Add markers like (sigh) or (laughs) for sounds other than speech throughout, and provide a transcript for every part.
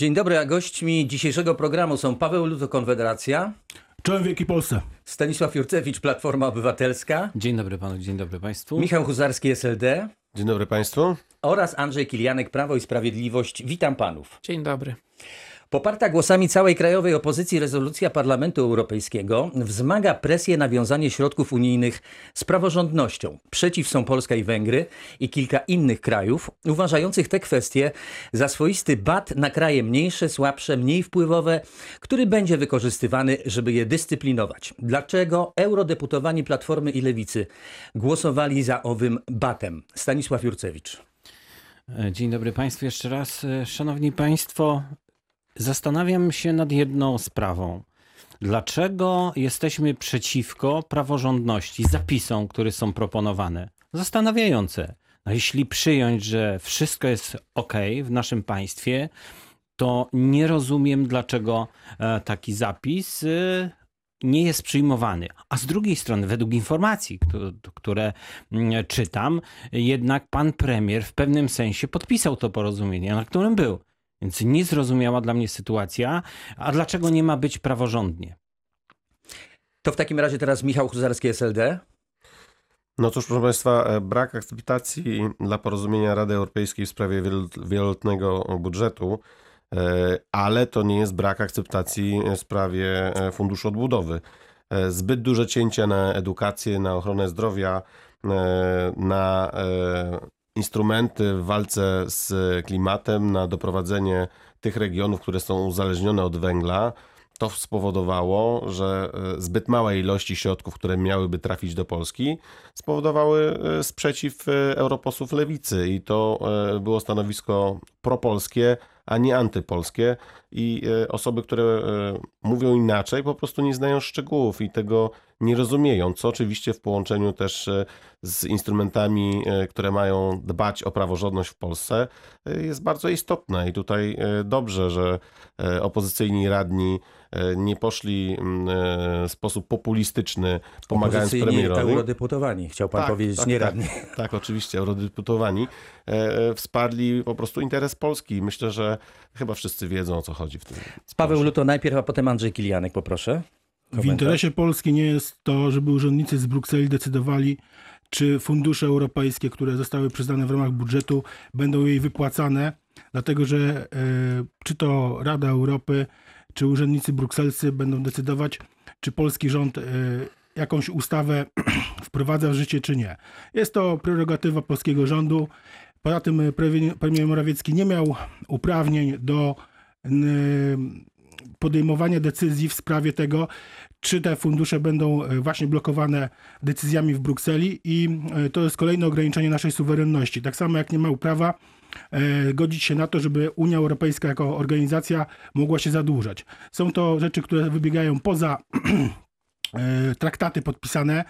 Dzień dobry, a gośćmi dzisiejszego programu są Paweł Luto, Konfederacja, Czołem Wielkiej Polsce. Stanisław Jurcewicz, Platforma Obywatelska, Dzień dobry panu, dzień dobry państwu. Michał Huzarski, SLD Dzień dobry Państwu. oraz Andrzej Kilianek, Prawo i Sprawiedliwość. Witam panów. Dzień dobry. Poparta głosami całej krajowej opozycji rezolucja Parlamentu Europejskiego wzmaga presję na wiązanie środków unijnych z praworządnością. Przeciw są Polska i Węgry i kilka innych krajów, uważających te kwestie za swoisty bat na kraje mniejsze, słabsze, mniej wpływowe, który będzie wykorzystywany, żeby je dyscyplinować. Dlaczego eurodeputowani Platformy i Lewicy głosowali za owym batem? Stanisław Jurcewicz. Dzień dobry państwu jeszcze raz. Szanowni państwo, zastanawiam się nad jedną sprawą. Dlaczego jesteśmy przeciwko praworządności, zapisom, które są proponowane? Zastanawiające. No jeśli przyjąć, że wszystko jest ok w naszym państwie, to nie rozumiem, dlaczego e, taki zapis e, nie jest przyjmowany. A z drugiej strony, według informacji, któ- które mm, czytam, jednak pan premier w pewnym sensie podpisał to porozumienie, na którym był. Więc niezrozumiała dla mnie sytuacja. A dlaczego nie ma być praworządnie? To w takim razie teraz Michał Huzarski, SLD. No cóż, proszę Państwa, e, brak akceptacji dla porozumienia Rady Europejskiej w sprawie wielo- wieloletniego budżetu, e, ale to nie jest brak akceptacji w sprawie e, Funduszu Odbudowy. Zbyt duże cięcia na edukację, na ochronę zdrowia, na instrumenty w walce z klimatem, na doprowadzenie tych regionów, które są uzależnione od węgla, to spowodowało, że e, zbyt małe ilości środków, które miałyby trafić do Polski, spowodowały e, sprzeciw e, europosłów lewicy. I to było stanowisko propolskie, a nie antypolskie. I osoby, które mówią inaczej, po prostu nie znają szczegółów. I tego nie rozumieją, co oczywiście w połączeniu też e, z instrumentami, e, które mają dbać o praworządność w Polsce, e, jest bardzo istotne i tutaj dobrze, że opozycyjni radni nie poszli w sposób populistyczny, pomagając premierowi. eurodeputowani, chciał pan Tak, powiedzieć, tak, nie tak. radni. (laughs) Tak, oczywiście, eurodeputowani wsparli po prostu interes Polski. Myślę, że chyba wszyscy wiedzą o co chodzi w tym. Paweł Luto najpierw, a potem Andrzej Kilianek, poproszę. W Komentarz. interesie Polski nie jest to, żeby urzędnicy z Brukseli decydowali, czy fundusze europejskie, które zostały przyznane w ramach budżetu, będą jej wypłacane, dlatego że e, czy to Rada Europy, czy urzędnicy brukselscy będą decydować, czy polski rząd e, jakąś ustawę (clears throat) wprowadza w życie, czy nie. Jest to prerogatywa polskiego rządu. Poza tym e, premier, Morawiecki nie miał uprawnień do podejmowania decyzji w sprawie tego, czy te fundusze będą e, właśnie blokowane decyzjami w Brukseli i e, to jest kolejne ograniczenie naszej suwerenności. Tak samo jak nie ma prawa e, godzić się na to, żeby Unia Europejska jako organizacja mogła się zadłużać. Są to rzeczy, które wybiegają poza (clears throat) traktaty podpisane,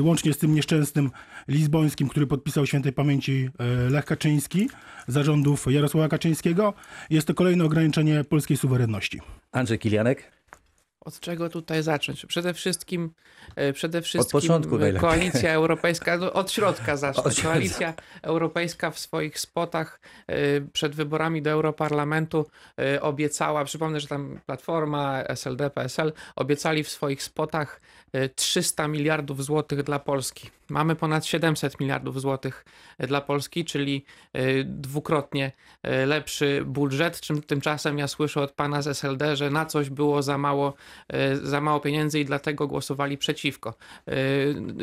łącznie z tym nieszczęsnym lizbońskim, który podpisał świętej pamięci Lech Kaczyński, zarządów Jarosława Kaczyńskiego. Jest to kolejne ograniczenie polskiej suwerenności. Andrzej Kilianek. Od czego tutaj zacząć? Przede wszystkim, e, przede wszystkim początku e. Koalicja Europejska, no, od środka (laughs) zacznę. Od. Koalicja Europejska w swoich spotach e, przed wyborami do Europarlamentu obiecała, przypomnę, że tam Platforma, SLD, PSL obiecali w swoich spotach 300 miliardów złotych dla Polski. Mamy ponad 700 miliardów złotych e, dla Polski, czyli e, dwukrotnie e, lepszy budżet. Czym tymczasem ja słyszę od pana z SLD, że na coś było za mało, za mało pieniędzy i dlatego głosowali przeciwko.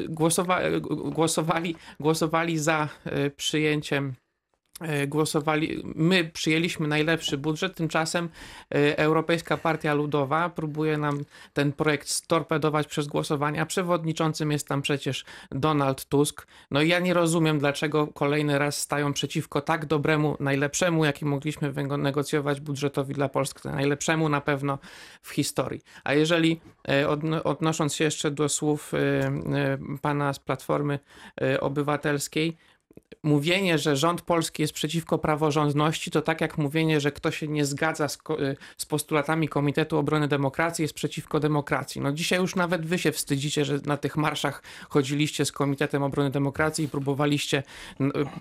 Głosowa, głosowali, głosowali za przyjęciem głosowali, my przyjęliśmy najlepszy budżet, tymczasem e, Europejska Partia Ludowa próbuje nam ten projekt storpedować przez głosowanie, a przewodniczącym jest tam przecież Donald Tusk. No i ja nie rozumiem, dlaczego kolejny raz stają przeciwko tak dobremu, najlepszemu, jaki mogliśmy negocjować budżetowi dla Polski, najlepszemu na pewno w historii. A jeżeli, e, odno- odnosząc się jeszcze do słów e, e, pana z Platformy e, Obywatelskiej, mówienie, że rząd polski jest przeciwko praworządności, to tak jak mówienie, że kto się nie zgadza z, z postulatami Komitetu Obrony Demokracji, jest przeciwko demokracji. No dzisiaj już nawet wy się wstydzicie, że na tych marszach chodziliście z Komitetem Obrony Demokracji i próbowaliście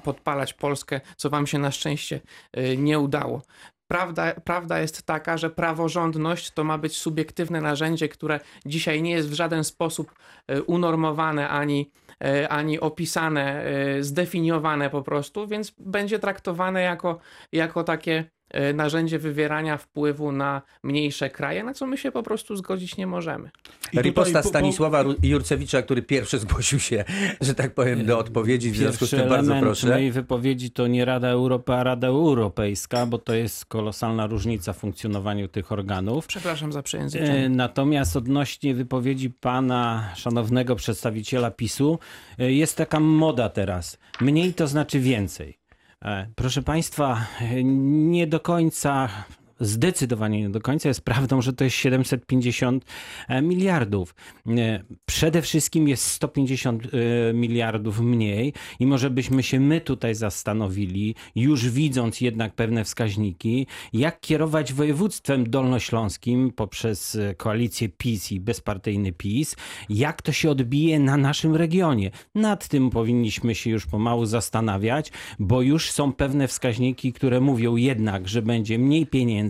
podpalać Polskę, co wam się na szczęście y, nie udało. Prawda, prawda jest taka, że praworządność to ma być subiektywne narzędzie, które dzisiaj nie jest w żaden sposób e, unormowane ani, e, ani opisane, e, zdefiniowane po prostu, więc będzie traktowane jako, jako takie narzędzie wywierania wpływu na mniejsze kraje, na co my się po prostu zgodzić nie możemy. I Riposta po- po- Stanisława Ru- Jurcewicza, który pierwszy zgłosił się, (laughs) że tak powiem, do odpowiedzi. W związku z tym bardzo proszę. mojej wypowiedzi to nie Rada Europy, a Rada Europejska, bo to jest kolosalna różnica w funkcjonowaniu tych organów. Przepraszam za E, przejęzyczenie. Natomiast odnośnie wypowiedzi pana szanownego przedstawiciela PiSu, e, jest taka moda teraz. Mniej to znaczy więcej. E, Proszę państwa, e, nie do końca, zdecydowanie nie do końca jest prawdą, że to jest 750 e, miliardów. E, Przede wszystkim jest 150 e, miliardów mniej i może byśmy się my tutaj zastanowili, już widząc jednak pewne wskaźniki, jak kierować województwem dolnośląskim poprzez koalicję PiS i bezpartyjny PiS, jak to się odbije na naszym regionie. Nad tym powinniśmy się już pomału zastanawiać, bo już są pewne wskaźniki, które mówią jednak, że będzie mniej pieniędzy,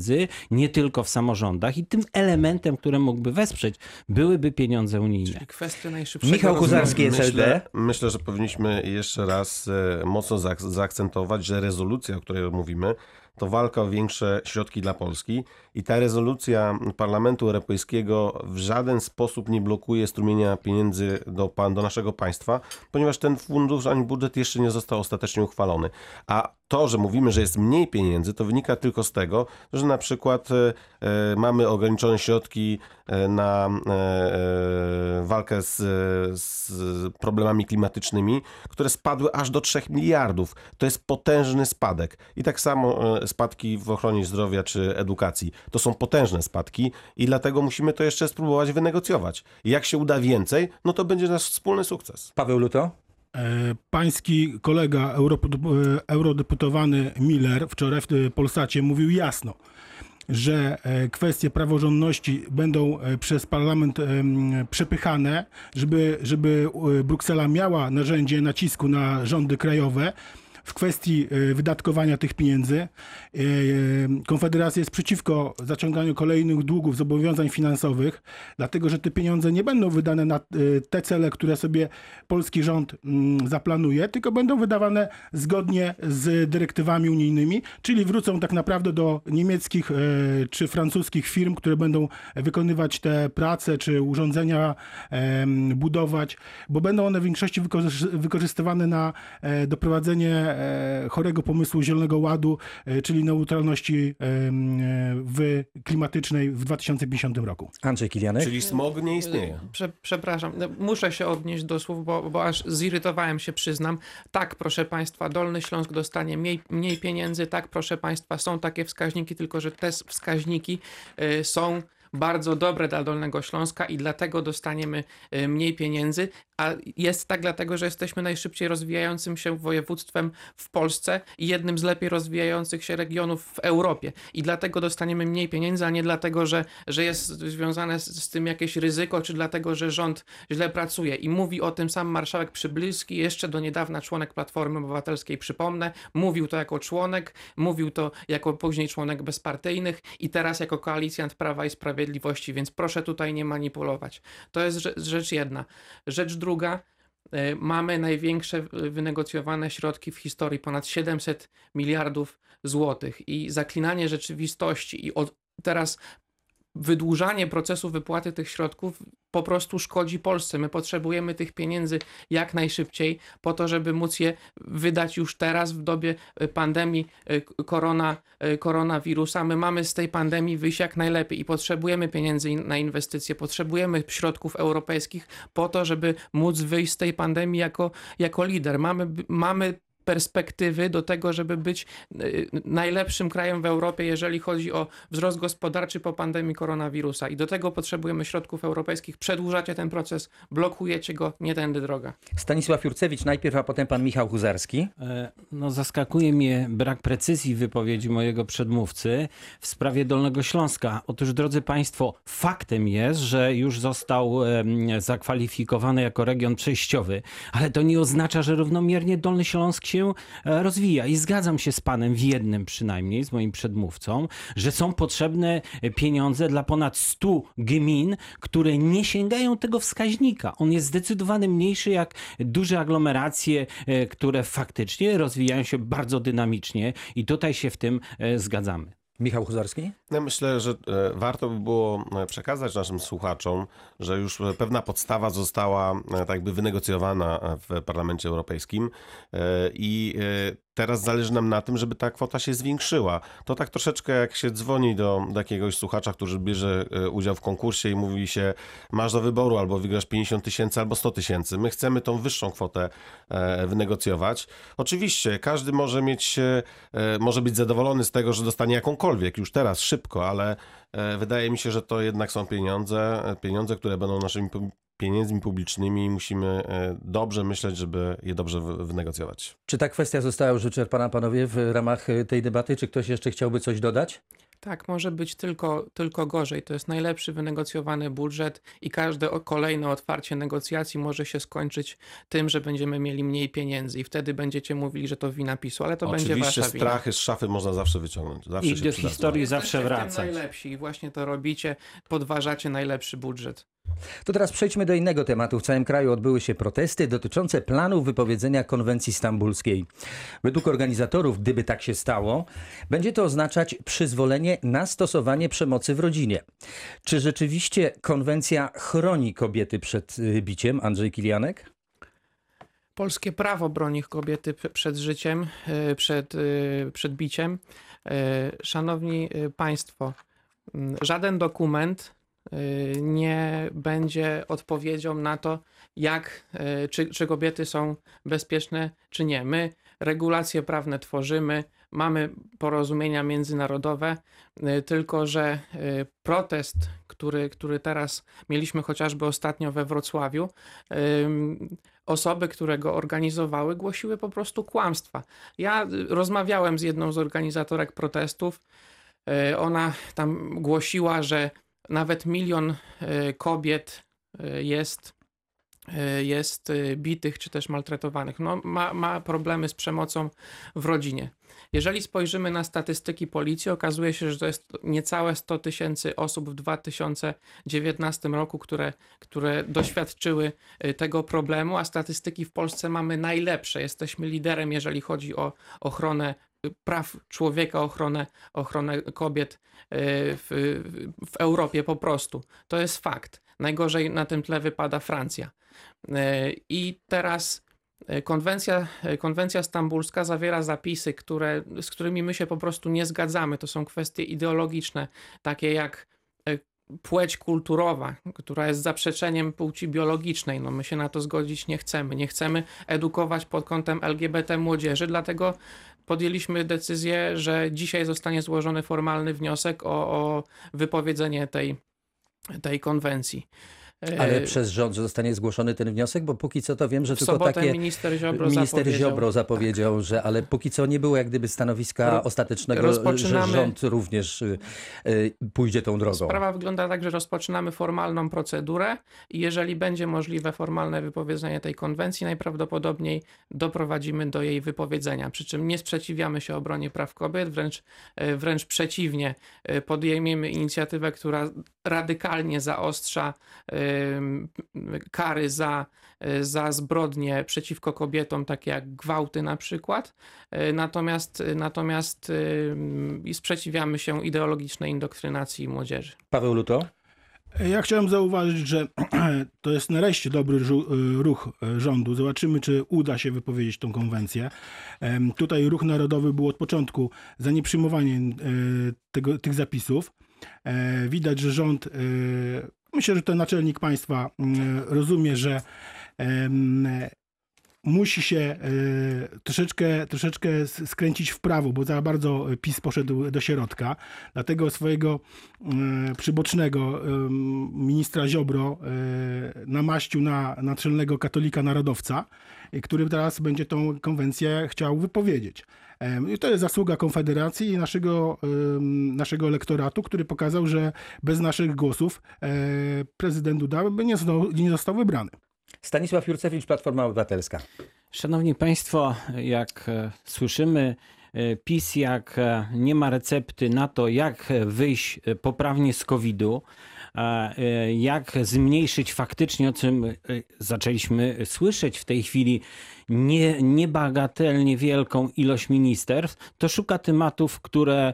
nie tylko w samorządach i tym elementem, który mógłby wesprzeć, byłyby pieniądze unijne. Czyli kwestia najszybszego Michał. Kuzarski, SLD. Myślę, myślę, że powinniśmy jeszcze raz e, mocno zaak- zaakcentować, że rezolucja, o której mówimy, to walka o większe środki dla Polski i ta rezolucja Parlamentu Europejskiego w żaden sposób nie blokuje strumienia pieniędzy do, do naszego państwa, ponieważ ten fundusz ani budżet jeszcze nie został ostatecznie uchwalony. A to, że mówimy, że jest mniej pieniędzy, to wynika tylko z tego, że na przykład e, e, mamy ograniczone środki e, na walkę z, z problemami klimatycznymi, które spadły aż do 3 miliardów. To jest potężny spadek. I tak samo spadki w ochronie zdrowia czy edukacji. To są potężne spadki i dlatego musimy to jeszcze spróbować wynegocjować. I jak się uda więcej, no to będzie nasz wspólny sukces. Paweł Luto? E, Pański kolega e, eurodeputowany Miller wczoraj w e, Polsacie mówił jasno, że kwestie praworządności będą przez parlament przepychane, żeby, żeby Bruksela miała narzędzie nacisku na rządy krajowe w kwestii e, wydatkowania tych pieniędzy. E, e, Konfederacja jest przeciwko zaciąganiu kolejnych długów, zobowiązań finansowych, dlatego że te pieniądze nie będą wydane na te cele, które sobie polski rząd mm, zaplanuje, tylko będą wydawane zgodnie z dyrektywami unijnymi, czyli wrócą tak naprawdę do niemieckich czy francuskich firm, które będą wykonywać te prace czy urządzenia budować, bo będą one w większości wykorzy- wykorzystywane na doprowadzenie chorego pomysłu Zielonego Ładu, e, czyli neutralności e, w klimatycznej w 2050 roku. Andrzej Kilianek? Czyli smog nie istnieje. Prze, przepraszam, muszę się odnieść do słów, bo, bo aż zirytowałem się, przyznam. Tak, proszę Państwa, Dolny Śląsk dostanie mniej, mniej pieniędzy. Tak, proszę Państwa, są takie wskaźniki, tylko że te wskaźniki y, są bardzo dobre dla Dolnego Śląska i dlatego dostaniemy y, mniej pieniędzy. A jest tak dlatego, że jesteśmy najszybciej rozwijającym się województwem w Polsce i jednym z lepiej rozwijających się regionów w Europie. I dlatego dostaniemy mniej pieniędzy, a nie dlatego, że, że jest związane z, z tym jakieś ryzyko, czy dlatego, że rząd źle pracuje. I mówi o tym sam marszałek Przybylski, jeszcze do niedawna członek Platformy Obywatelskiej, przypomnę. Mówił to jako członek, mówił to jako później członek bezpartyjnych i teraz jako koalicjant Prawa i Sprawiedliwości, więc proszę tutaj nie manipulować. To jest rze- rzecz jedna. Rzecz druga, y, mamy największe y, wynegocjowane środki w historii, ponad 700 miliardów złotych. I zaklinanie rzeczywistości i od teraz wydłużanie procesu wypłaty tych środków po prostu szkodzi Polsce. My potrzebujemy tych pieniędzy jak najszybciej po to, żeby móc je wydać już teraz w dobie y, pandemii y, korona, y, koronawirusa. My mamy z tej pandemii wyjść jak najlepiej i potrzebujemy pieniędzy na inwestycje, potrzebujemy środków europejskich po to, żeby móc wyjść z tej pandemii jako, jako lider. Mamy, mamy perspektywy do tego, żeby być y, najlepszym krajem w Europie, jeżeli chodzi o wzrost gospodarczy po pandemii koronawirusa. I do tego potrzebujemy środków europejskich. Przedłużacie ten proces, blokujecie go, nie tędy droga. Stanisław Jurcewicz najpierw, a potem pan Michał Huzarski. E, No, zaskakuje mnie brak precyzji w wypowiedzi mojego przedmówcy w sprawie Dolnego Śląska. Otóż, drodzy Państwo, faktem jest, że już został zakwalifikowany jako region przejściowy, ale to nie oznacza, że równomiernie Dolny Śląsk się się e, rozwija. I zgadzam się z panem w jednym przynajmniej, z moim przedmówcą, że są potrzebne pieniądze dla ponad 100 gmin, które nie sięgają tego wskaźnika. On jest zdecydowanie mniejszy jak duże aglomeracje, e, które faktycznie rozwijają się bardzo dynamicznie i tutaj się w tym e, zgadzamy. Michał Huzarski? Ja myślę, że e, warto by było e, przekazać naszym słuchaczom, że już e, pewna podstawa została tak jakby wynegocjowana w Parlamencie Europejskim i teraz zależy nam na tym, żeby ta kwota się zwiększyła. To tak troszeczkę jak się dzwoni do, do jakiegoś słuchacza, który bierze udział w konkursie i mówi się masz do wyboru albo wygrasz 50 tysięcy albo 100 tysięcy. My chcemy tą wyższą kwotę wynegocjować. Oczywiście każdy może mieć, może być zadowolony z tego, że dostanie jakąkolwiek już teraz, szybko, ale e, wydaje mi się, że to jednak są pieniądze, e, pieniądze, które będą naszymi pieniędzmi publicznymi i musimy e, dobrze myśleć, żeby je dobrze wynegocjować. Czy ta kwestia została już wyczerpana, panowie, w ramach tej debaty? Czy ktoś jeszcze chciałby coś dodać? Tak, może być tylko, tylko gorzej. To jest najlepszy wynegocjowany budżet i każde kolejne otwarcie negocjacji może się skończyć tym, że będziemy mieli mniej pieniędzy i wtedy będziecie mówili, że to wina PiSu, ale to Oczywiście będzie wasza wina. strachy z szafy można zawsze wyciągnąć. Zawsze I do historii zawsze wracać. najlepsi i właśnie to robicie, podważacie najlepszy budżet. To teraz przejdźmy do innego tematu. W całym kraju odbyły się protesty dotyczące planu wypowiedzenia konwencji stambulskiej. Według organizatorów, gdyby tak się stało, będzie to oznaczać przyzwolenie na stosowanie przemocy w rodzinie. Czy rzeczywiście konwencja chroni kobiety przed y, biciem? Andrzej Kilianek? Polskie prawo broni kobiety przed życiem, y, przed, y, przed biciem. Szanowni Państwo, mm, żaden dokument nie będzie odpowiedzią na to, jak, y, czy, czy kobiety są bezpieczne, czy nie. My regulacje prawne tworzymy, mamy porozumienia międzynarodowe, y, tylko że protest, który, który teraz mieliśmy chociażby ostatnio we Wrocławiu, osoby, które go organizowały, głosiły po prostu kłamstwa. Ja rozmawiałem z jedną z organizatorek protestów. Ona tam głosiła, że nawet milion e, kobiet e, jest, e, jest bitych czy też maltretowanych. No, ma, ma problemy z przemocą w rodzinie. Jeżeli spojrzymy na statystyki policji, okazuje się, że to jest niecałe 100 tysięcy osób w 2019 roku, które, które doświadczyły tego problemu, a statystyki w Polsce mamy najlepsze. Jesteśmy liderem, jeżeli chodzi o ochronę praw człowieka, ochronę, ochronę kobiet e, w, w Europie po prostu. To jest fakt. Najgorzej na tym tle wypada Francja. E, I teraz e, konwencja, konwencja stambulska zawiera zapisy, które, z którymi my się po prostu nie zgadzamy. To są kwestie ideologiczne, takie jak płeć kulturowa, która jest zaprzeczeniem płci biologicznej. No my się na to zgodzić nie chcemy. Nie chcemy edukować pod kątem LGBT młodzieży, dlatego podjęliśmy decyzję, że dzisiaj zostanie złożony formalny wniosek o, o wypowiedzenie tej, tej konwencji. Ale e, przez rząd zostanie zgłoszony ten wniosek, bo póki co to wiem, że tylko takie... minister Ziobro minister zapowiedział, Ziobro zapowiedział tak. że ale póki co nie było jak gdyby stanowiska ostatecznego, że rząd również y, y, pójdzie tą drogą. Sprawa wygląda tak, że rozpoczynamy formalną procedurę i jeżeli będzie możliwe formalne wypowiedzenie tej konwencji, najprawdopodobniej doprowadzimy do jej wypowiedzenia. Przy czym nie sprzeciwiamy się obronie praw kobiet, wręcz, e, wręcz przeciwnie, e, podejmiemy inicjatywę, która radykalnie zaostrza kary za, za zbrodnie przeciwko kobietom, takie jak gwałty na przykład. E, natomiast, natomiast sprzeciwiamy się ideologicznej indoktrynacji młodzieży. Paweł Luto? Ja chciałem zauważyć, że (clears throat) to jest nareszcie dobry ruch e, rządu. Zobaczymy, czy uda się wypowiedzieć tą konwencję. Tutaj ruch narodowy był od początku za nieprzyjmowaniem e, tego, tych zapisów. Widać, że rząd Myślę, że ten naczelnik państwa mm, rozumie, że musi się e, troszeczkę, troszeczkę skręcić w prawo, bo za bardzo PiS poszedł do środka. Dlatego swojego e, przybocznego ministra Ziobro e, namaścił na naczelnego katolika narodowca, który teraz będzie tą konwencję chciał wypowiedzieć. I to jest zasługa Konfederacji i naszego, naszego elektoratu, który pokazał, że bez naszych głosów prezydent Duda by nie został, nie został wybrany. Stanisław Jurcewicz, Platforma Obywatelska. Szanowni Państwo, jak e, słyszymy, e, PiS jak e, nie ma recepty na to, jak wyjść poprawnie z COVID-u, jak zmniejszyć faktycznie, o czym zaczęliśmy słyszeć w tej chwili, nie, niebagatelnie wielką ilość ministerstw, to szuka tematów, które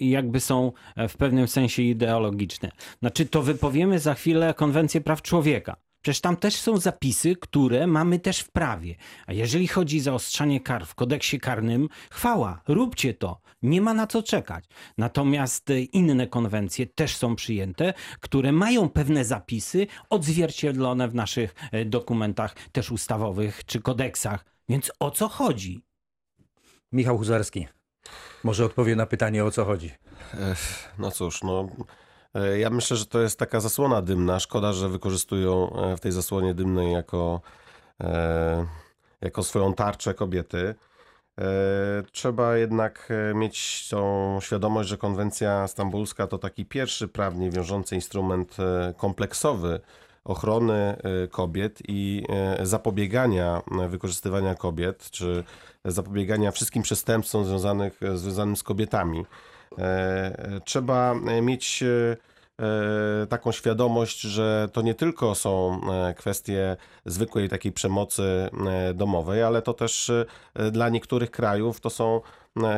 jakby są w pewnym sensie ideologiczne. Znaczy, to wypowiemy za chwilę konwencję praw człowieka. Przecież tam też są zapisy, które mamy też w prawie. A jeżeli chodzi o zaostrzanie kar w kodeksie karnym, chwała, róbcie to. Nie ma na co czekać. Natomiast e, inne konwencje też są przyjęte, które mają pewne zapisy odzwierciedlone w naszych e, dokumentach też ustawowych czy kodeksach. Więc o co chodzi? Michał Huzarski. Może odpowie na pytanie, o co chodzi. Ech, No cóż, no. E, Ja myślę, że to jest taka zasłona dymna. Szkoda, że wykorzystują e, w tej zasłonie dymnej jako, e, jako swoją tarczę kobiety. Trzeba jednak mieć tą świadomość, że konwencja stambulska to taki pierwszy prawnie wiążący instrument kompleksowy ochrony kobiet i zapobiegania wykorzystywania kobiet, czy zapobiegania wszystkim przestępstwom związanych, związanym z kobietami. E, Trzeba e, mieć e, taką świadomość, że to nie tylko są kwestie zwykłej takiej przemocy domowej, ale to też dla niektórych krajów to są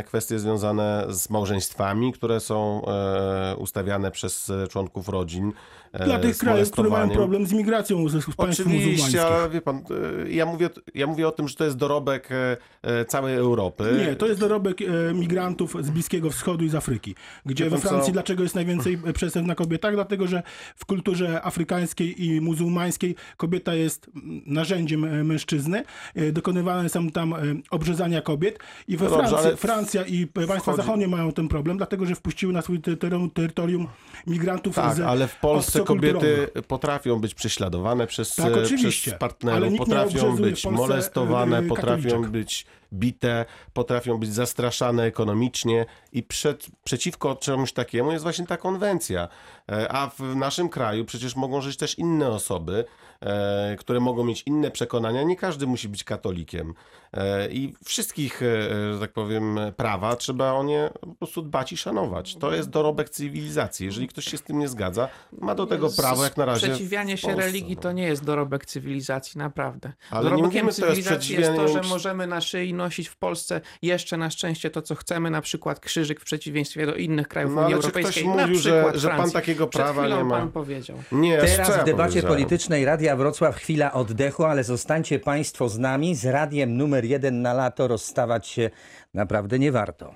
kwestie związane z małżeństwami, które są e, ustawiane przez e, członków rodzin. e, Dla tych krajów, które mają problem z migracją z państw. Oczywiście, ale wie pan, ja mówię, ja mówię o tym, że to jest dorobek całej Europy. Nie, to jest dorobek migrantów z Bliskiego Wschodu i z Afryki. Gdzie we Francji co? dlaczego jest najwięcej (laughs) przestępstw na kobietach? Dlatego, że w kulturze afrykańskiej i muzułmańskiej kobieta jest narzędziem mężczyzny. Dokonywane są tam obrzezania kobiet i we No dobrze, Francji, Francja i państwa wchodzi- zachodnie mają ten problem, dlatego, że wpuściły na swój te- teren- terytorium migrantów Tak, z ale w Polsce kobiety potrafią być prześladowane przez, Tak, oczywiście. przez partnerów, potrafią być molestowane, e, potrafią katoliczek. być bite, potrafią być zastraszane ekonomicznie i przed, przeciwko czemuś takiemu jest właśnie ta konwencja. E, A w naszym kraju przecież mogą żyć też inne osoby, które mogą mieć inne przekonania. Nie każdy musi być katolikiem. E, I wszystkich, e, że tak powiem, prawa trzeba o nie po prostu dbać i szanować. To jest dorobek cywilizacji. Jeżeli ktoś się z tym nie zgadza, ma do tego prawo jak na razie. Sprzeciwianie się religii no. to nie jest dorobek cywilizacji, naprawdę. Ale nie mówimy cywilizacji jest to, że możemy na szyi nosić w Polsce jeszcze na szczęście to, co chcemy, na przykład krzyżyk w przeciwieństwie do innych krajów No, Unii Europejskiej. ktoś na mówił, że- przykład że pan Francji. takiego prawa nie ma? pan powiedział. Nie, Teraz w debacie politycznej Wrocław chwila oddechu, ale zostańcie Państwo z nami. Z radiem numer jeden na lato rozstawać się naprawdę nie warto.